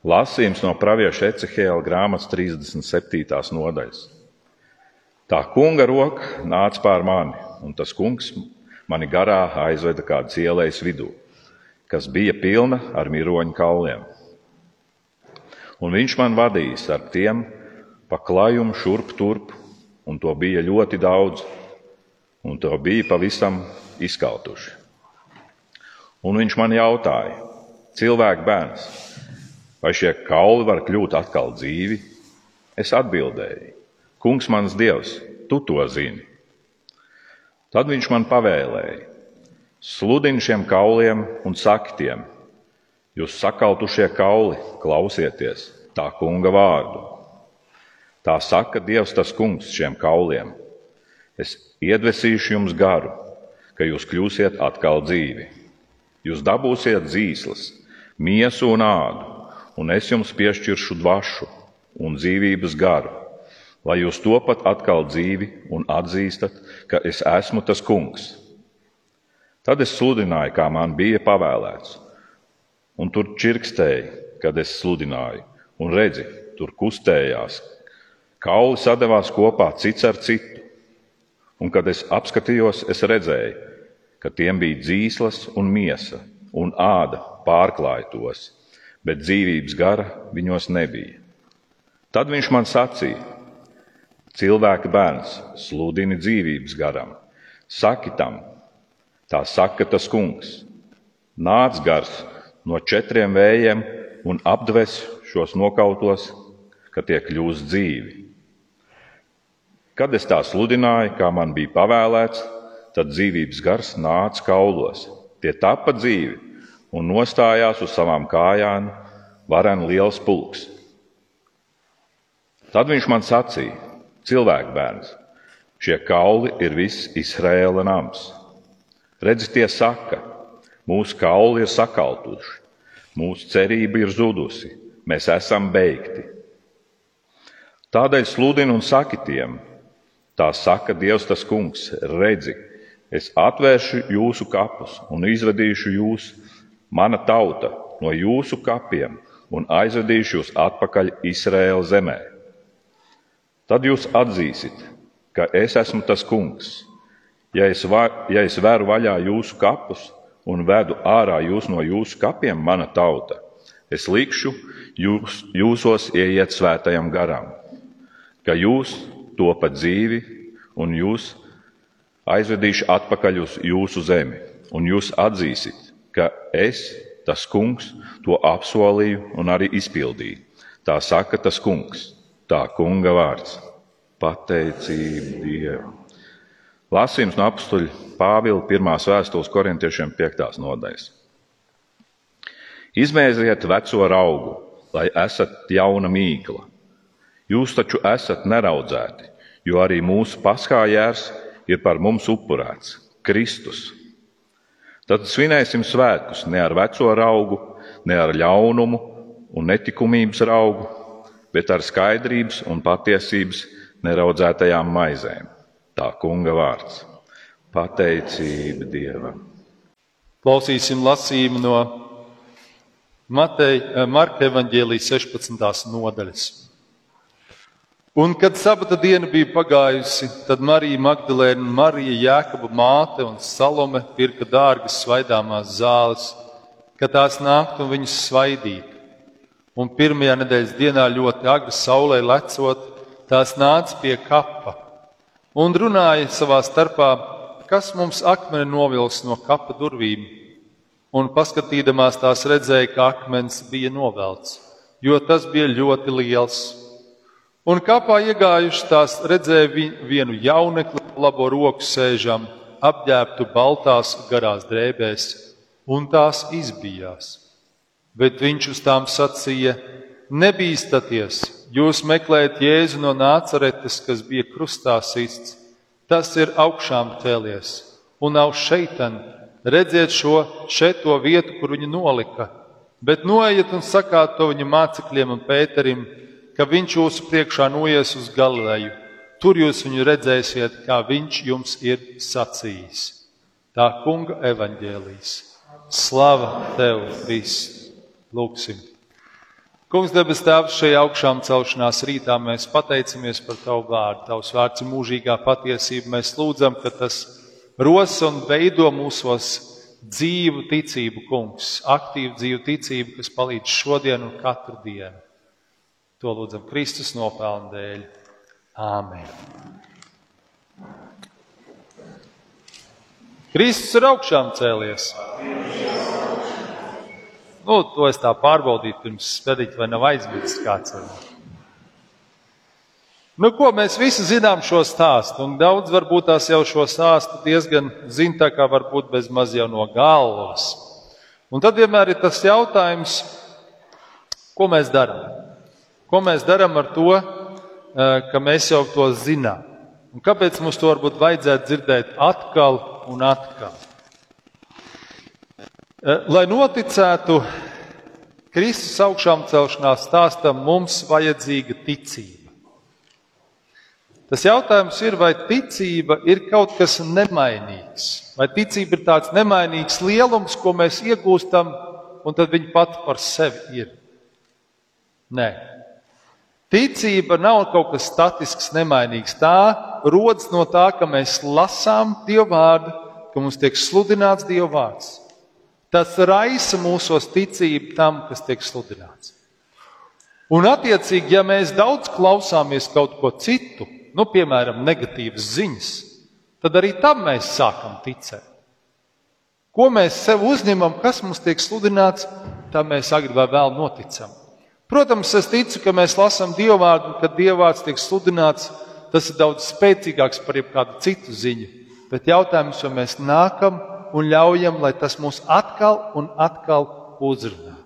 Lasījums no pravieša Ecehēla grāmatas 37. nodaļas. Tā kunga roka nāca pār mani, un tas kungs mani garā aizveda kādas ielas vidū, kas bija pilna ar miroņu kauliem. Un viņš man vadīs ar tiem pa klajumu šurp turp, un to bija ļoti daudz, un to bija pavisam izkautuši. Un viņš man jautāja, cilvēks bērns, vai šie kauli var kļūt atkal dzīvi? Es atbildēju, Kungs, mans Dievs, tu to zini. Tad viņš man pavēlēja: Sludini šiem kauliem un saki tiem, jūs sakautušie kauli, klausieties tā kunga vārdu. Tā saka Dievs, tas kungs šiem kauliem. Es iedvesīšu jums garu, ka jūs kļūsiet atkal dzīvi. Jūs dabūsiet zīslas, miesu un ādu, un es jums piešķiršu dvašu un dzīvības garu, lai jūs topat atkal dzīvi un atzīstat, ka es esmu tas kungs. Tad es sludināju, kā man bija pavēlēts, un tur čirkstēja, kad es sludināju, un redzi, tur kustējās Kauli sadavās kopā cits ar citu, un kad es apskatījos, es redzēju, ka tiem bija dzīslas un miesa, un āda pārklāja tos, bet dzīvības gara viņos nebija. Tad viņš man sacīja: Cilvēka bērns, sludini dzīvības garam, saki tam, tā saka tas kungs. Nāc gars no četriem vējiem un apdves šos nokautos, ka tie kļūst dzīvi. Kad es tā sludināju, kā man bija pavēlēts, tad dzīvības gars nāca kaulos. Tie tapa dzīvi un nostājās uz savām kājām, varen liels pulks. Tad viņš man sacīja: Cilvēks bērns, šie kauli ir viss Izraēla nams. Redzi, tie saka, mūsu kauli ir sakautuši, mūsu cerība ir zudusi, mēs esam beigti. Tādēļ sludinu un saki tiem, Tā saka Dievs, tas kungs, redzi, es atvēršu jūsu kapus un izvedīšu jūs, mana tauta, no jūsu kapiem un aizvedīšu jūs atpakaļ Izraēla zemē. Tad jūs atzīsiet, ka es esmu tas kungs. Ja es, va, ja es veru vaļā jūsu kapus un vedu ārā jūs no jūsu kapiem, mana tauta, es likšu jūs, jūsos ieiet svētajam garam, ka jūs topat dzīvi, un jūs aizvedīšu atpakaļ uz jūsu zemi, un jūs atzīsiet, ka es, tas kungs, to apsolīju un arī izpildīju. Tā saka tas kungs, tā kunga vārds - pateicība Dievam. Lasījums no apstuļa Pāvila 1. vēstules korintiešiem 5. nodaļas. Izmēziet veco augu, lai esat jauna mīkla. Jūs taču esat neraudzēti, jo arī mūsu paskājērs ir par mums upurēts - Kristus. Tad svinēsim svētkus ne ar veco augu, ne ar ļaunumu un netikumības augu, bet ar skaidrības un patiesības neraudzētajām maizēm. Tā kunga vārds - pateicība Dievam. Klausīsim lasījumu no Mateja, Marka evaņģēlijas 16. nodaļas. Un, kad sabata diena bija pagājusi, tad Marija Magdalēna, Marija Jēkaba māte un Salome pirka dārgas svaidāmās zāles, ka tās nāktu un viņas svaidītu. Un pirmajā nedēļas dienā ļoti agri saulē lecot, tās nāca pie kapa un runāja savā starpā, kas mums akmeni novils no kapa durvīm. Un paskatīdamās tās redzēja, ka akmens bija novelts, jo tas bija ļoti liels Un kapā iegājuši tās redzēja vienu jaunekli, labo roku sēžam, apģērbtu baltās garās drēbēs, un tās izbijās. Bet viņš uz tām sacīja: Nebīstaties, jūs meklējat Jēzu no nācaretes, kas bija krustā sists. Tas ir augšām cēlies un nav šeitan. Redziet šo šeto vietu, kur viņu nolika, bet noiet un sakāt to viņa mācekļiem un Pēterim, ka viņš jūsu priekšā noies uz Galileju. Tur jūs viņu redzēsiet, kā viņš jums ir sacījis. Tā kunga evaņģēlīs. Slava tev, Kristus! Lūksim! Kungs, debes Tēvs, šajā augšām celšanās rītā mēs pateicamies par Tavu vārdu. Tavs vārds ir mūžīgā patiesība. Mēs lūdzam, ka tas rosa un veido mūsos dzīvu ticību, Kungs, aktīvu dzīvu ticību, kas palīdz šodien un katru dienu. To lūdzam Kristus nopelnu dēļ. Āmen! Kristus ir augšām cēlies. Nu, to es tā pārbaudīju pirms spēdīt, vai nav aizmirsts kāds. Nu, ko mēs visi zinām šo stāstu, un daudz varbūt tās jau šo stāstu diezgan zina, tā kā varbūt bez maz jau no galvas. Un tad vienmēr ir tas jautājums, ko mēs darām? Ko mēs darām ar to, ka mēs jau to zinām? Un kāpēc mums to varbūt vajadzētu dzirdēt atkal un atkal? Lai noticētu Kristus augšām celšanās stāstam, mums vajadzīga ticība. Tas jautājums ir, vai ticība ir kaut kas nemainīgs, vai ticība ir tāds nemainīgs lielums, ko mēs iegūstam, un tad viņa pati par sevi ir. Nē. Ticība nav kaut kas statisks, nemainīgs. Tā rodas no tā, ka mēs lasām Dievu vārdu, ka mums tiek sludināts Dievu vārds. Tas raisa mūsos ticību tam, kas tiek sludināts. Un, attiecīgi, ja mēs daudz klausāmies kaut ko citu, nu, piemēram, negatīvas ziņas, tad arī tam mēs sākam ticēt. Ko mēs sev uzņemam, kas mums tiek sludināts, tam mēs agri vai vēl noticam. Protams, es ticu, ka mēs lasām dievvvārdu, kad dievvvārds tiek sludināts, tas ir daudz spēcīgāks par jebkādu citu ziņu. Bet jautājums, vai mēs nākam un ļaujam, lai tas mūs atkal un atkal uzrunā.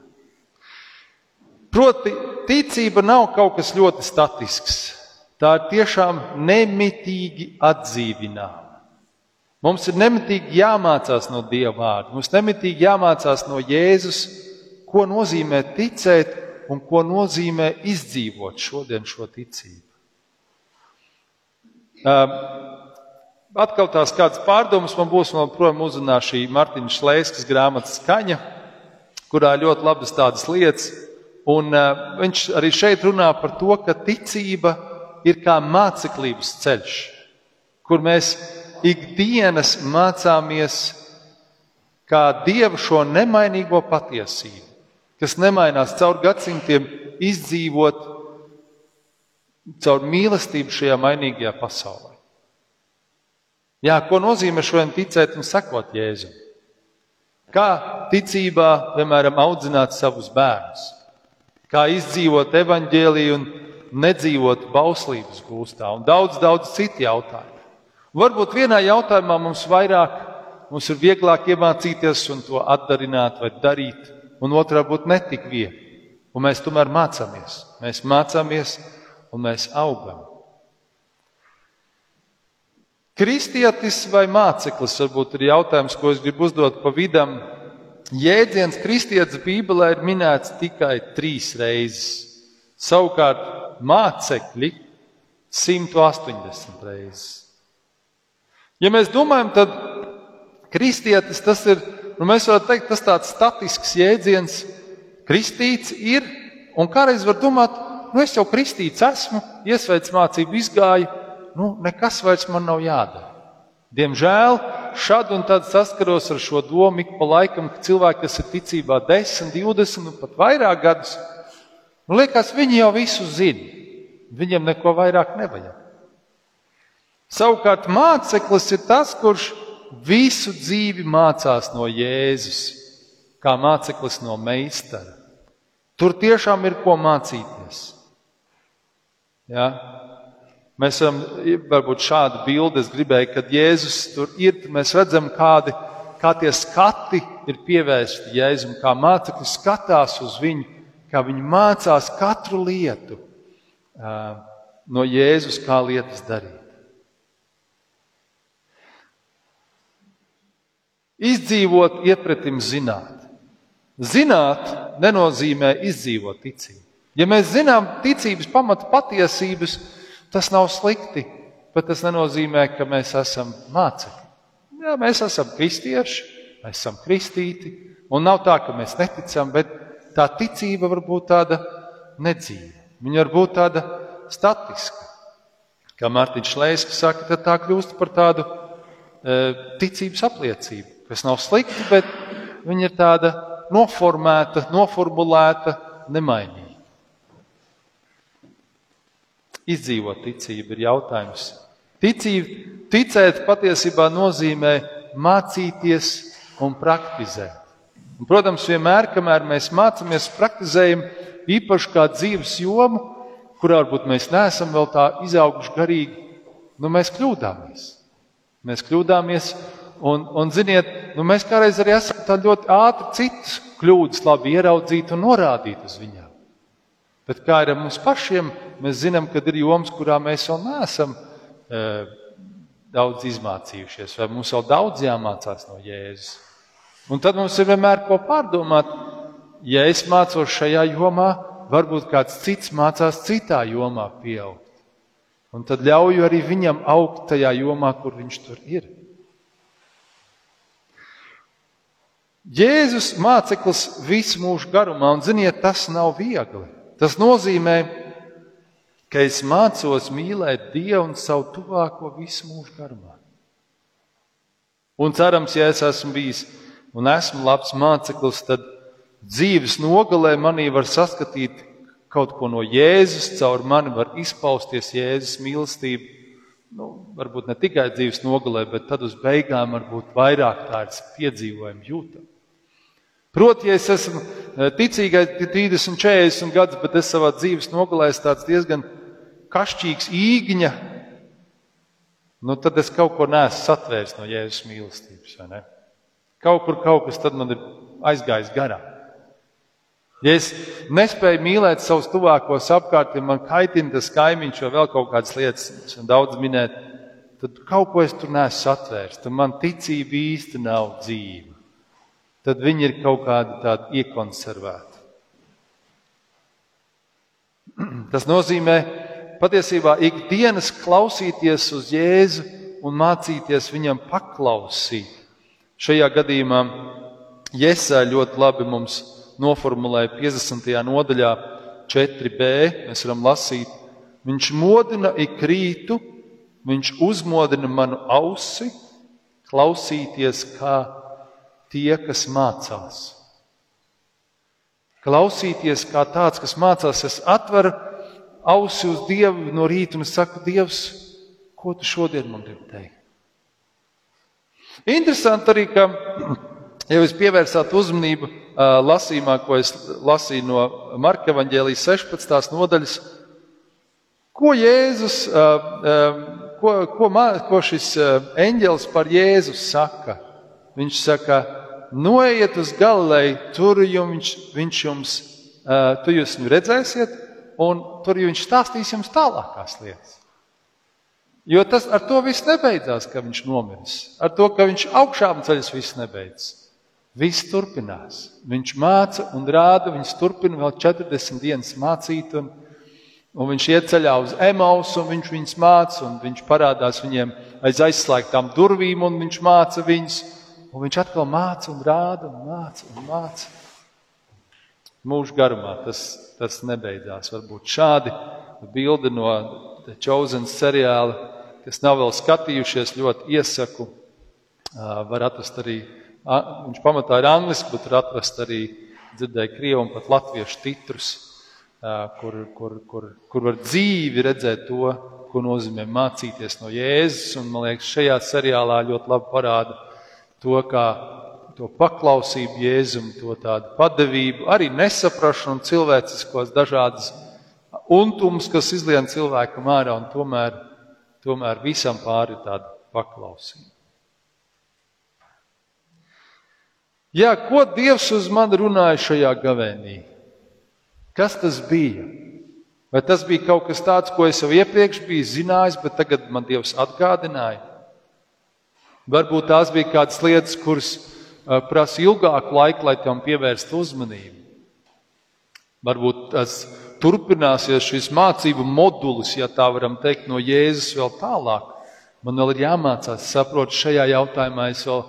Proti, ticība nav kaut kas ļoti statisks. Tā ir tiešām nemitīgi atdzīvināma. Mums ir nemitīgi jāmācās no Dieva vārda, mums nemitīgi jāmācās no Jēzus, ko nozīmē ticēt un ko nozīmē izdzīvot šodien šo ticību. Atkal tās kādas pārdomas man būs, man projām uzrunā šī Martina Šlēskas grāmata skaņa, kurā ļoti labas tādas lietas. Un viņš arī šeit runā par to, ka ticība ir kā māceklības ceļš, kur mēs ikdienas mācāmies kā Dievu šo nemainīgo patiesību, kas nemainās caur gadsimtiem, izdzīvot caur mīlestību šajā mainīgajā pasaulē. Jā, ko nozīmē šodien ticēt un sekot Jēzum? Kā ticībā, piemēram, audzināt savus bērnus? Kā izdzīvot evaņģēliju un nedzīvot bauslības gūstā? Un daudz, daudz citu jautājumu. Varbūt vienā jautājumā mums vairāk, mums ir vieglāk iemācīties un to atdarināt vai darīt, un otrā būtu netik viegli. Un mēs tomēr mācāmies. Mēs mācāmies un mēs augam. Kristietis vai māceklis varbūt ir jautājums, ko es gribu uzdot pa vidam. Jēdziens kristietis Bībelē ir minēts tikai trīs reizes. Savukārt mācekļi 180 reizes. Ja mēs domājam, tad kristietis tas ir, nu mēs varam teikt, tas tāds statisks jēdziens. Kristīts ir, un kādreiz var domāt, nu es jau kristīts esmu, iesveic mācību izgāju, nu, nekas vairs man nav jādara. Diemžēl šad un tad saskaros ar šo domu ik pa laikam, ka cilvēki, kas ir ticībā 10, 20 un pat vairāk gadus, nu, liekas, viņi jau visu zina. Viņam neko vairāk nevajag. Savukārt māceklis ir tas, kurš visu dzīvi mācās no Jēzus, kā māceklis no meistara. Tur tiešām ir ko mācīties. Ja? Mēs varam, varbūt šādu bildi es gribēju, kad Jēzus tur ir, mēs redzam, kādi, kā tie skati ir pievērsti Jēzum, kā mācekļi skatās uz viņu, kā viņi mācās katru lietu no Jēzus, kā lietas darīt. Izdzīvot, iepratim zināt. Zināt nenozīmē izdzīvot ticību. Ja mēs zinām ticības pamata patiesības, Tas nav slikti, bet tas nenozīmē, ka mēs esam mācekļi. Jā, mēs esam kristieši, mēs esam kristīti, un nav tā, ka mēs neticam, bet tā ticība var būt tāda nedzīva. Viņa var būt tāda statiska. Kā Mārtiņš Šlēskis saka, tad tā kļūst par tādu e, ticības apliecību, kas nav slikta, bet viņa ir tāda noformēta, noformulēta, nemainīga. Izdzīvot ticību ir jautājums. Ticība, ticēt patiesībā nozīmē mācīties un praktizēt. Un, protams, vienmēr, kamēr mēs mācāmies, praktizējam īpaši kā dzīves jomu, kurā varbūt mēs neesam vēl tā izauguši garīgi, nu mēs kļūdāmies. Mēs kļūdāmies, un, un ziniet, nu mēs kādreiz arī esam ļoti ātri citus kļūdas labi ieraudzīt un norādīt uz viņām. Bet kā ir ar mums pašiem, mēs zinām, ka ir joms, kurā mēs vēl neesam e, daudz izmācījušies, vai mums vēl daudz jāmācās no Jēzus. Un tad mums ir vienmēr ko pārdomāt. Ja es mācos šajā jomā, varbūt kāds cits mācās citā jomā pieaugt. Un tad ļauju arī viņam augt tajā jomā, kur viņš tur ir. Jēzus māceklis visu mūžu garumā, un ziniet, tas nav viegli. Tas nozīmē, ka es mācos mīlēt Dievu un savu tuvāko visu mūžu garumā. Un cerams, ja es esmu bijis un esmu labs māceklis, tad dzīves nogalē manī var saskatīt kaut ko no Jēzus, caur mani var izpausties Jēzus mīlestība. Nu, varbūt ne tikai dzīves nogalē, bet tad uz beigām varbūt vairāk tādas piedzīvojumi jūtam. Proti, ja es esmu ticīgais 30, 40 gadus, bet es savā dzīves nogalē esmu tāds diezgan kašķīgs īgņa, nu tad es kaut ko neesmu satvēris no Jēzus mīlestības. Kaut kur kaut kas tad man ir aizgājis garām. Ja es nespēju mīlēt savus tuvākos apkārt, ja man kaitina tas kaimiņš vai vēl kaut kādas lietas, daudz minēt, tad kaut ko es tur neesmu satvērs. Tad man ticība īsti nav dzīva. Tad viņi ir kaut kādi tādi iekonservēti. Tas nozīmē patiesībā ikdienas klausīties uz Jēzu un mācīties viņam paklausīt. Šajā gadījumā Jēzus ļoti labi mums noformulēja 50. nodaļā, 4b. Mēs varam lasīt, viņš modina ik rītu, viņš uzmodina manu ausi, klausīties kā tie, kas mācās. Klausīties kā tāds, kas mācās, es atveru ausi uz Dievu no rīta un saku, Dievs, ko tu šodien man gribi teikt? Interesanti arī, ka, ja jūs pievērsāt uzmanību lasījumā, ko es lasīju no Marka Evanģēlijas 16. nodaļas, ko Jēzus, ko, ko, ko šis eņģelis par Jēzus saka? Viņš saka, noiet uz Galileju, tur jums, viņš jums, tu jūs viņu redzēsiet, un tur viņš stāstīs jums tālākās lietas. Jo tas ar to viss nebeidzās, ka viņš nomiris. Ar to, ka viņš augšām ceļas, viss nebeidzas. Viss turpinās. Viņš māca un rāda, viņš turpina vēl 40 dienas mācīt, un, un viņš iet ceļā uz Emausu, un viņš viņus māca, un viņš parādās viņiem aiz aizslēgtām durvīm, un viņš māca viņus, un viņš atkal māca un rāda un māca un māca. Mūžu garumā tas, tas nebeidzās. Varbūt šādi bildi no The Chosen seriāla kas nav vēl skatījušies, ļoti iesaku. Var atrast arī, viņš pamatā ir angliski, bet var atrast arī dzirdēju krievu un pat latviešu titrus, kur, kur, kur, kur var dzīvi redzēt to, ko nozīmē mācīties no Jēzus. Un, man liekas, šajā seriālā ļoti labi parāda to, kā to paklausību Jēzum, to tādu padevību, arī nesaprašanu un cilvēciskos dažādas untums, kas izlien cilvēkam ārā un tomēr tomēr visam pāri tāda paklausība. Jā, ko Dievs uz mani runāja šajā gavēnī? Kas tas bija? Vai tas bija kaut kas tāds, ko es jau iepriekš biju zinājis, bet tagad man Dievs atgādināja? Varbūt tās bija kādas lietas, kuras prasa ilgāku laiku, lai tam pievērstu uzmanību. Varbūt tas turpināsies šis mācību modulis, ja tā varam teikt, no Jēzus vēl tālāk. Man vēl ir jāmācās, saprot, šajā jautājumā es vēl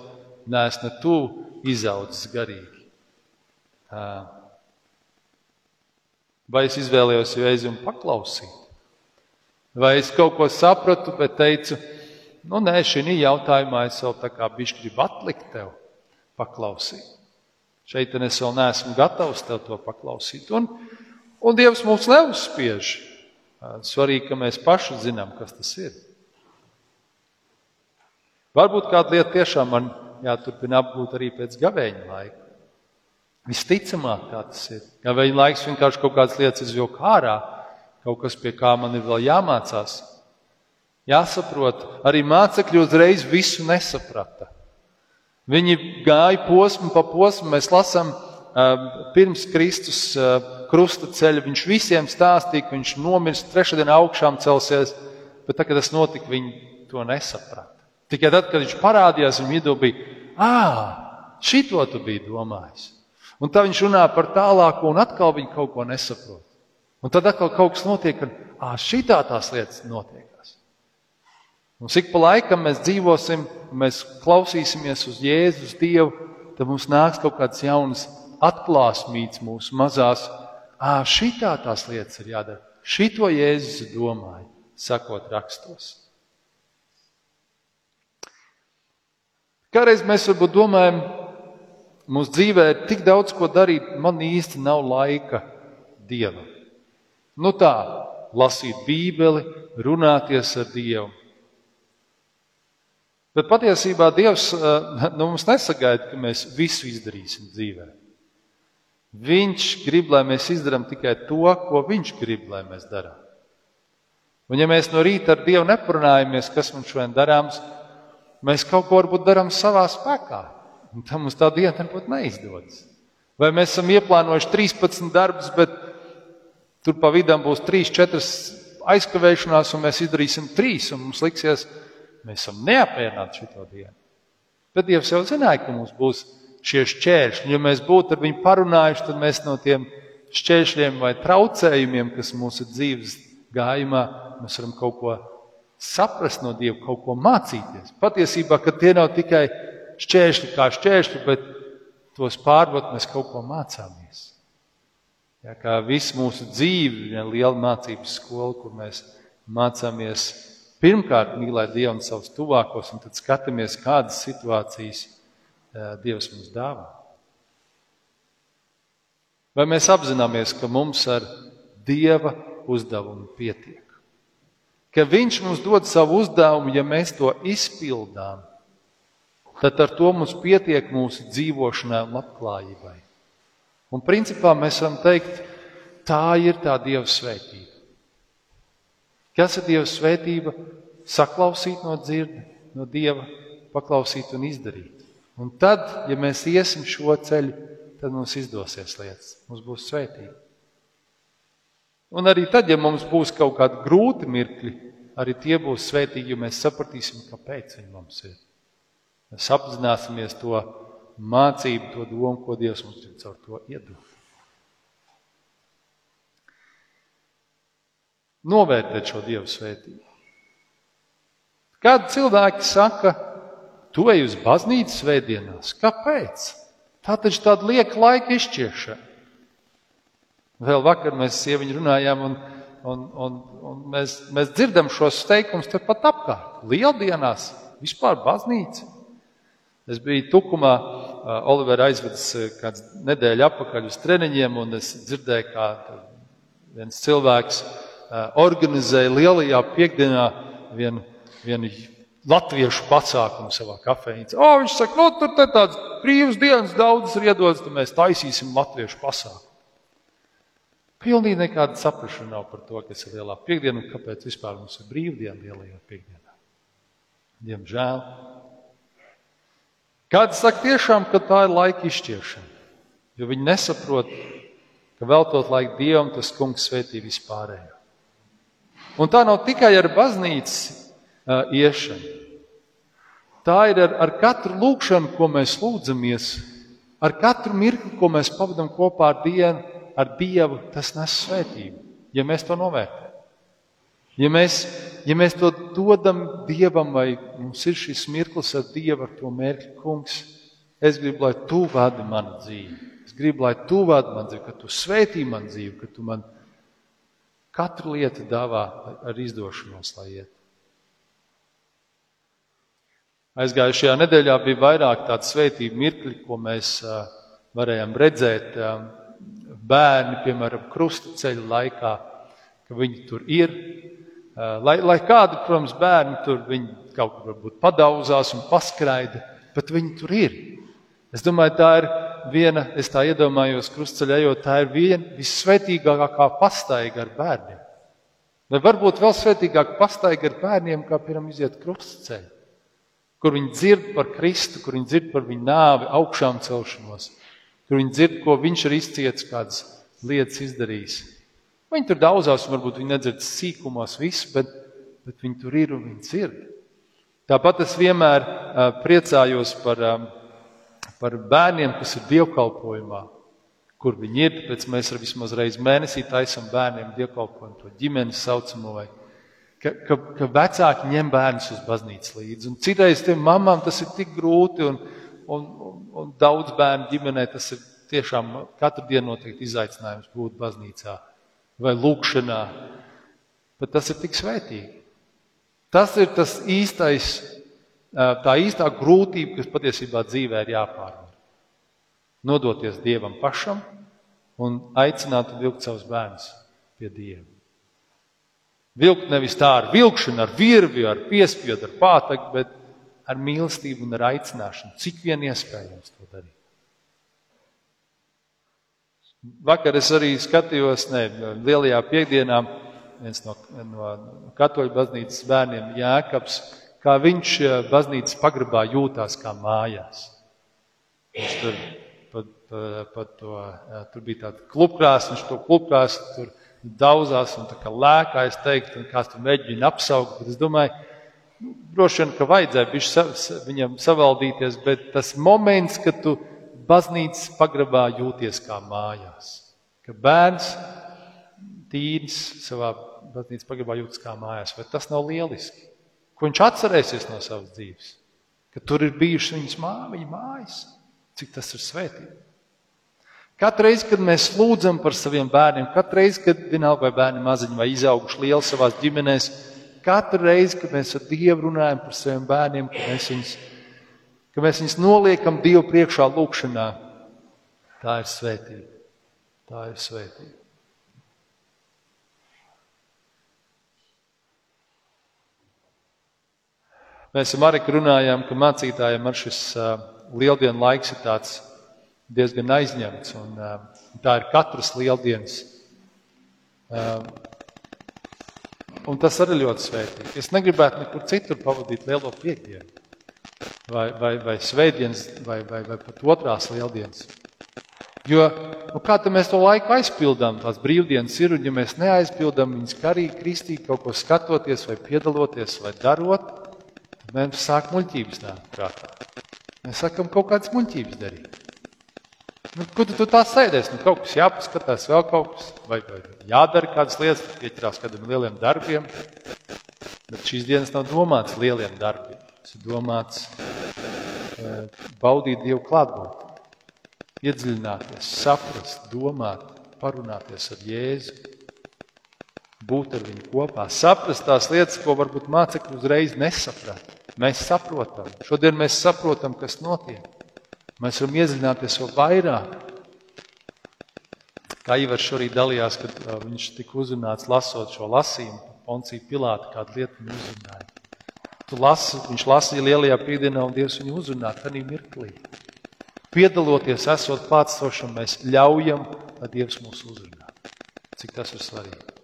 neesmu ne tuvu izaudzis garīgi. Vai es izvēlējos reizi un paklausīt? Vai es kaut ko sapratu, bet teicu, nu nē, šī jautājumā es vēl tā kā bišķi gribu atlikt tev paklausīt. Šeit es vēl neesmu gatavs tev to paklausīt. Un, un Dievs mums neuzspiež. Svarīgi, ka mēs paši zinām, kas tas ir. Varbūt kāda lieta tiešām man jāturpina apgūt arī pēc gavēņa laika. Visticamāk, tā tas ir. Gavēņa laiks vienkārši kaut kādas lietas izvilk ārā, kaut kas, pie kā man ir vēl jāmācās. Jāsaprot, arī mācekļi uzreiz visu nesaprata. Viņi gāja posmu pa posmu, mēs lasām, pirms Kristus krusta ceļa. Viņš visiem stāstīja, ka viņš nomirst, trešdien augšām celsies, bet tad, kad tas notika, viņi to nesaprata. Tikai tad, kad viņš parādījās, viņam vidū bija, ah, šito tu biji domājis. Un tad viņš runā par tālāko, un atkal viņi kaut ko nesaprot. Un tad atkal kaut kas notiek, ka ah, šitā tās lietas notiekās. Un cik pa laikam mēs dzīvosim, mēs klausīsimies uz Jēzus Dievu, tad mums nāks kaut kāds jauns atklāsmīts mūsu mazās. Ah, šitā tās lietas ir jādara. Šito Jēzus domāja, sakot rakstos. Kādreiz mēs varbūt domājam, mūsu dzīvē ir tik daudz ko darīt, man īsti nav laika dievam. Nu tā, lasīt Bībeli, runāties ar Dievu. Bet patiesībā Dievs eh, nu, mums nesagaida, ka mēs visu izdarīsim dzīvē. Viņš grib, lai mēs izdarām tikai to, ko Viņš grib, lai mēs darām. Un ja mēs no rīta ar Dievu neparunājamies, kas mums šodien darāms, mēs kaut ko varbūt darām savā spēkā. Un tam mums tā diena varbūt neizdodas. Vai mēs esam ieplānojuši 13 darbus, bet tur pa vidam būs 3, 4 aizkavēšanās, un mēs izdarīsim 3, un mums liksies, mēs esam neapmierināti šo dienu. Bet Dievs jau zināja, ka mums būs šie šķēršļi. Ja mēs būtu ar viņu parunājuši, tad mēs no tiem šķēršļiem vai traucējumiem, kas mūsu dzīves gājumā, mēs varam kaut ko saprast no Dieva, kaut ko mācīties. Patiesībā, ka tie nav tikai šķēršļi kā šķēršļi, bet tos pārvot mēs kaut ko mācāmies. Ja, kā visu mūsu dzīvi ir liela mācības skola, kur mēs mācāmies pirmkārt mīlēt Dievu un savus tuvākos, un tad skatāmies, kādas situācijas Dievs mums dāvā. Vai mēs apzināmies, ka mums ar Dieva uzdevumu pietiek? ka Viņš mums dod savu uzdevumu, ja mēs to izpildām, tad ar to mums pietiek mūsu dzīvošanai un labklājībai. Un principā mēs varam teikt, tā ir tā Dieva svētība. Kas ir Dieva svētība? Saklausīt no dzirdi, no Dieva, paklausīt un izdarīt. Un tad, ja mēs iesim šo ceļu, tad mums izdosies lietas, mums būs svētība. Un arī tad, ja mums būs kaut kādi grūti mirkļi, arī tie būs svētīgi, jo mēs sapratīsim, kāpēc viņi mums ir. Mēs apzināsimies to mācību, to domu, ko Dievs mums ir caur to iedod. Novērtēt šo Dieva svētību. Kādi cilvēki saka, tu ej uz baznīcu svētdienās? Kāpēc? Tā taču tāda lieka laika izšķiešana. Vēl vakar mēs sieviņu runājām, un, un, un, un mēs, mēs dzirdam šos teikumus tepat apkārt. Lieldienās, vispār baznīca. Es biju Tukumā, Olivera aizvedis kāds nedēļu atpakaļ uz treniņiem, un es dzirdēju, kā viens cilvēks organizēja lielajā piekdienā vienu, vienu latviešu pasākumu savā kafejnīcā. O, viņš saka, nu, tur tāds brīvs dienas daudzas ir iedodas, tad mēs taisīsim latviešu pasākumu. Pilnīgi nekāda saprašana nav par to, kas ir lielā piekdiena un kāpēc vispār mums ir brīvdiena lielajā piekdienā. Diemžēl. Kāds saka tiešām, ka tā ir laika izšķiešana, jo viņi nesaprot, ka veltot laiku Dievam, tas kungs svētī vispārējo. Un tā nav tikai ar baznīcas uh, iešanu. Tā ir ar, ar katru lūgšanu, ko mēs lūdzamies, ar katru mirkli, ko mēs pavadām kopā ar Dievu ar Dievu, tas nes svētību, ja mēs to novērtējam. Ja mēs, ja mēs to dodam Dievam, vai mums ir šis mirklis ar Dievu, ar to mērķi, kungs, es gribu, lai tu vadi manu dzīvi. Es gribu, lai tu vadi man dzīvi, ka tu svētī man dzīvi, ka tu man katru lietu dāvā ar izdošanos, lai iet. Aizgājušajā nedēļā bija vairāk tādu svētību mirkļi, ko mēs varējām redzēt. Bērni, piemēram, krusta ceļa laikā, ka viņi tur ir. Lai, lai kādi, protams, bērni tur kaut kur padauzās un paskraida, bet viņi tur ir. Es domāju, tā ir viena, es tā iedomājos, krustceļā, jo tā ir viena visvētīgākā pastaiga ar bērniem. Vai varbūt vēl svētīgāka pastaiga ar bērniem, kā piemēram iziet krustceļu, kur viņi dzird par Kristu, kur viņi dzird par viņa nāvi, augšām celšanos, kur viņi dzird, ko viņš ir izcietis, kādas lietas izdarījis. Viņi tur daudzās, varbūt viņi nedzird sīkumos visu, bet, bet viņi tur ir un viņi dzird. Tāpat es vienmēr priecājos par par bērniem, kas ir dievkalpojumā, kur viņi ir. Tāpēc mēs ar vismaz reizi mēnesī taisām bērniem dievkalpojumu, to ģimenes saucamo. Vai, ka, ka, ka vecāki ņem bērnus uz baznīcu līdzi. Un citreiz tiem mamām tas ir tik grūti, un, un, un, un daudz bērnu ģimenē tas ir tiešām katru dienu noteikti izaicinājums būt baznīcā vai lūkšanā. Bet tas ir tik svētīgi. Tas ir tas īstais tā īstā grūtība, kas patiesībā dzīvē ir jāpārvar. Nodoties Dievam pašam un aicināt un vilkt savus bērnus pie Dieva. Vilkt nevis tā ar vilkšanu, ar virvi, ar piespiedu, ar pātagu, bet ar mīlestību un ar aicināšanu, cik vien iespējams to darīt. Vakar es arī skatījos, ne, lielajā piekdienā, viens no, no katoļu baznīcas bērniem, Jēkabs, kā viņš eh, baznīcas pagrabā jūtās kā mājās. Viņš tur, pat, pat to, eh, tur bija tāda klubkrāsa, viņš to klubkrāsu tur daudzās un tā kā lēkā, es teiktu, un kāds tur mēģina apsaukt, bet es domāju, nu, droši vien, ka vajadzēja viņš sa, viņam savaldīties, bet tas moments, kad tu baznīcas pagrabā jūties kā mājās, ka bērns tīrs savā baznīcas pagrabā jūtas kā mājās, vai tas nav lieliski? Ko viņš atcerēsies no savas dzīves. Ka tur ir bijušas viņas mā, viņa mājas, cik tas ir svētīgi. Katru reizi, kad mēs lūdzam par saviem bērniem, katru reizi, kad vienalga vai bērni maziņi vai izauguši lieli savā ģimenēs, katru reizi, kad mēs ar Dievu runājam par saviem bērniem, ka mēs viņus, ka mēs viņus noliekam Dievu priekšā lūkšanā, tā ir svētība. Tā ir svētība. Mēs ar Mariku runājām, ka mācītājiem ar šis uh, lieldienu laiks ir tāds diezgan aizņemts, un uh, tā ir katras lieldienas. Uh, un tas arī ļoti svētīgi. Es negribētu nekur citur pavadīt lielo piekdienu, vai, vai, vai svētdienas, vai, vai, vai pat otrās lieldienas. Jo nu, kā mēs to laiku aizpildām, tās brīvdienas ir, un ja mēs neaizpildām viņas karīgi, kristīgi, kaut ko skatoties, vai piedaloties, vai darot, Mēs sākam muļķības nākt prātā. Mēs sākam kaut kādas muļķības darīt. Nu, kur tu, tu tā sēdēsi? Nu, kaut kas jāpaskatās, vēl kaut kas, vai, vai jādara kādas lietas, pieķerās kādiem lieliem darbiem. Bet šīs dienas nav domāts lieliem darbiem. Tas ir domāts e, baudīt Dievu klātbūtni, iedziļināties, saprast, domāt, parunāties ar Jēzu, būt ar viņu kopā, saprast tās lietas, ko varbūt mācekļi uzreiz nesaprata. Mēs saprotam, šodien mēs saprotam, kas notiek. Mēs varam iedziļināties vēl vairāk. Kā Ivars šorīt dalījās, kad uh, viņš tika uzrunāts lasot šo lasījumu, Poncija Pilāta kādu lietu viņu uzrunāja. Tu lasi, viņš lasīja lielajā pīdienā un Dievs viņu uzrunā tādā mirklī. Piedaloties, esot klātsošam, mēs ļaujam, lai Dievs mūs uzrunā. Cik tas ir svarīgi.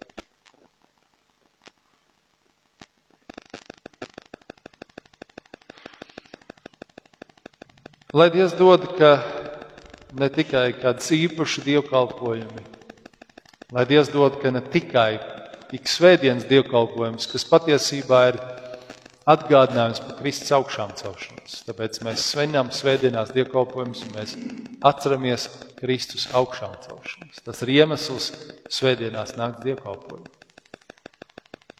Lai Dievs dod, ka ne tikai kāds īpašs dievkalpojumi, lai Dievs dod, ka ne tikai ik svētdienas dievkalpojums, kas patiesībā ir atgādinājums par Kristus augšām celšanos. Tāpēc mēs svinam svētdienās dievkalpojumus un mēs atceramies Kristus augšām celšanos. Tas ir iemesls svētdienās nākt dievkalpojumu.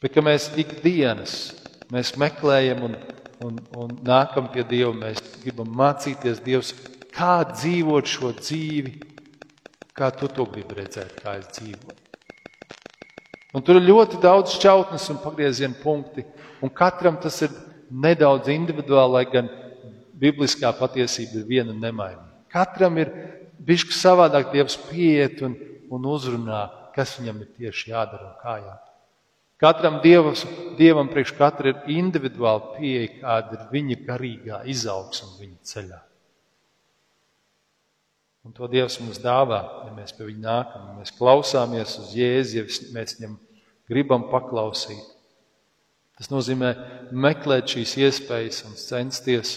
Bet mēs ikdienas mēs meklējam un un, un nākam pie Dieva. Mēs gribam mācīties Dievs, kā dzīvot šo dzīvi Kā tu to gribi redzēt, kā es dzīvoju? Un tur ir ļoti daudz šķautnes un pagrieziena punkti, un katram tas ir nedaudz individuāli, lai gan bibliskā patiesība ir viena nemainīga. Katram ir bijis savādāk Dievs pieiet un, un uzrunā, kas viņam ir tieši jādara un kā jādara. Katram dievas, dievam priekš katra ir individuāla pieeja, kāda ir viņa garīgā izaugsme viņa ceļā. Un to Dievs mums dāvā, ja mēs pie viņa nākam, ja mēs klausāmies uz Jēzu, ja mēs viņam gribam paklausīt. Tas nozīmē meklēt šīs iespējas un censties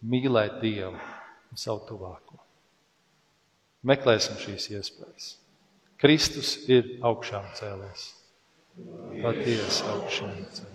mīlēt Dievu un savu tuvāko. Meklēsim šīs iespējas. Kristus ir augšām cēlies. Patiesi augšām cēlies.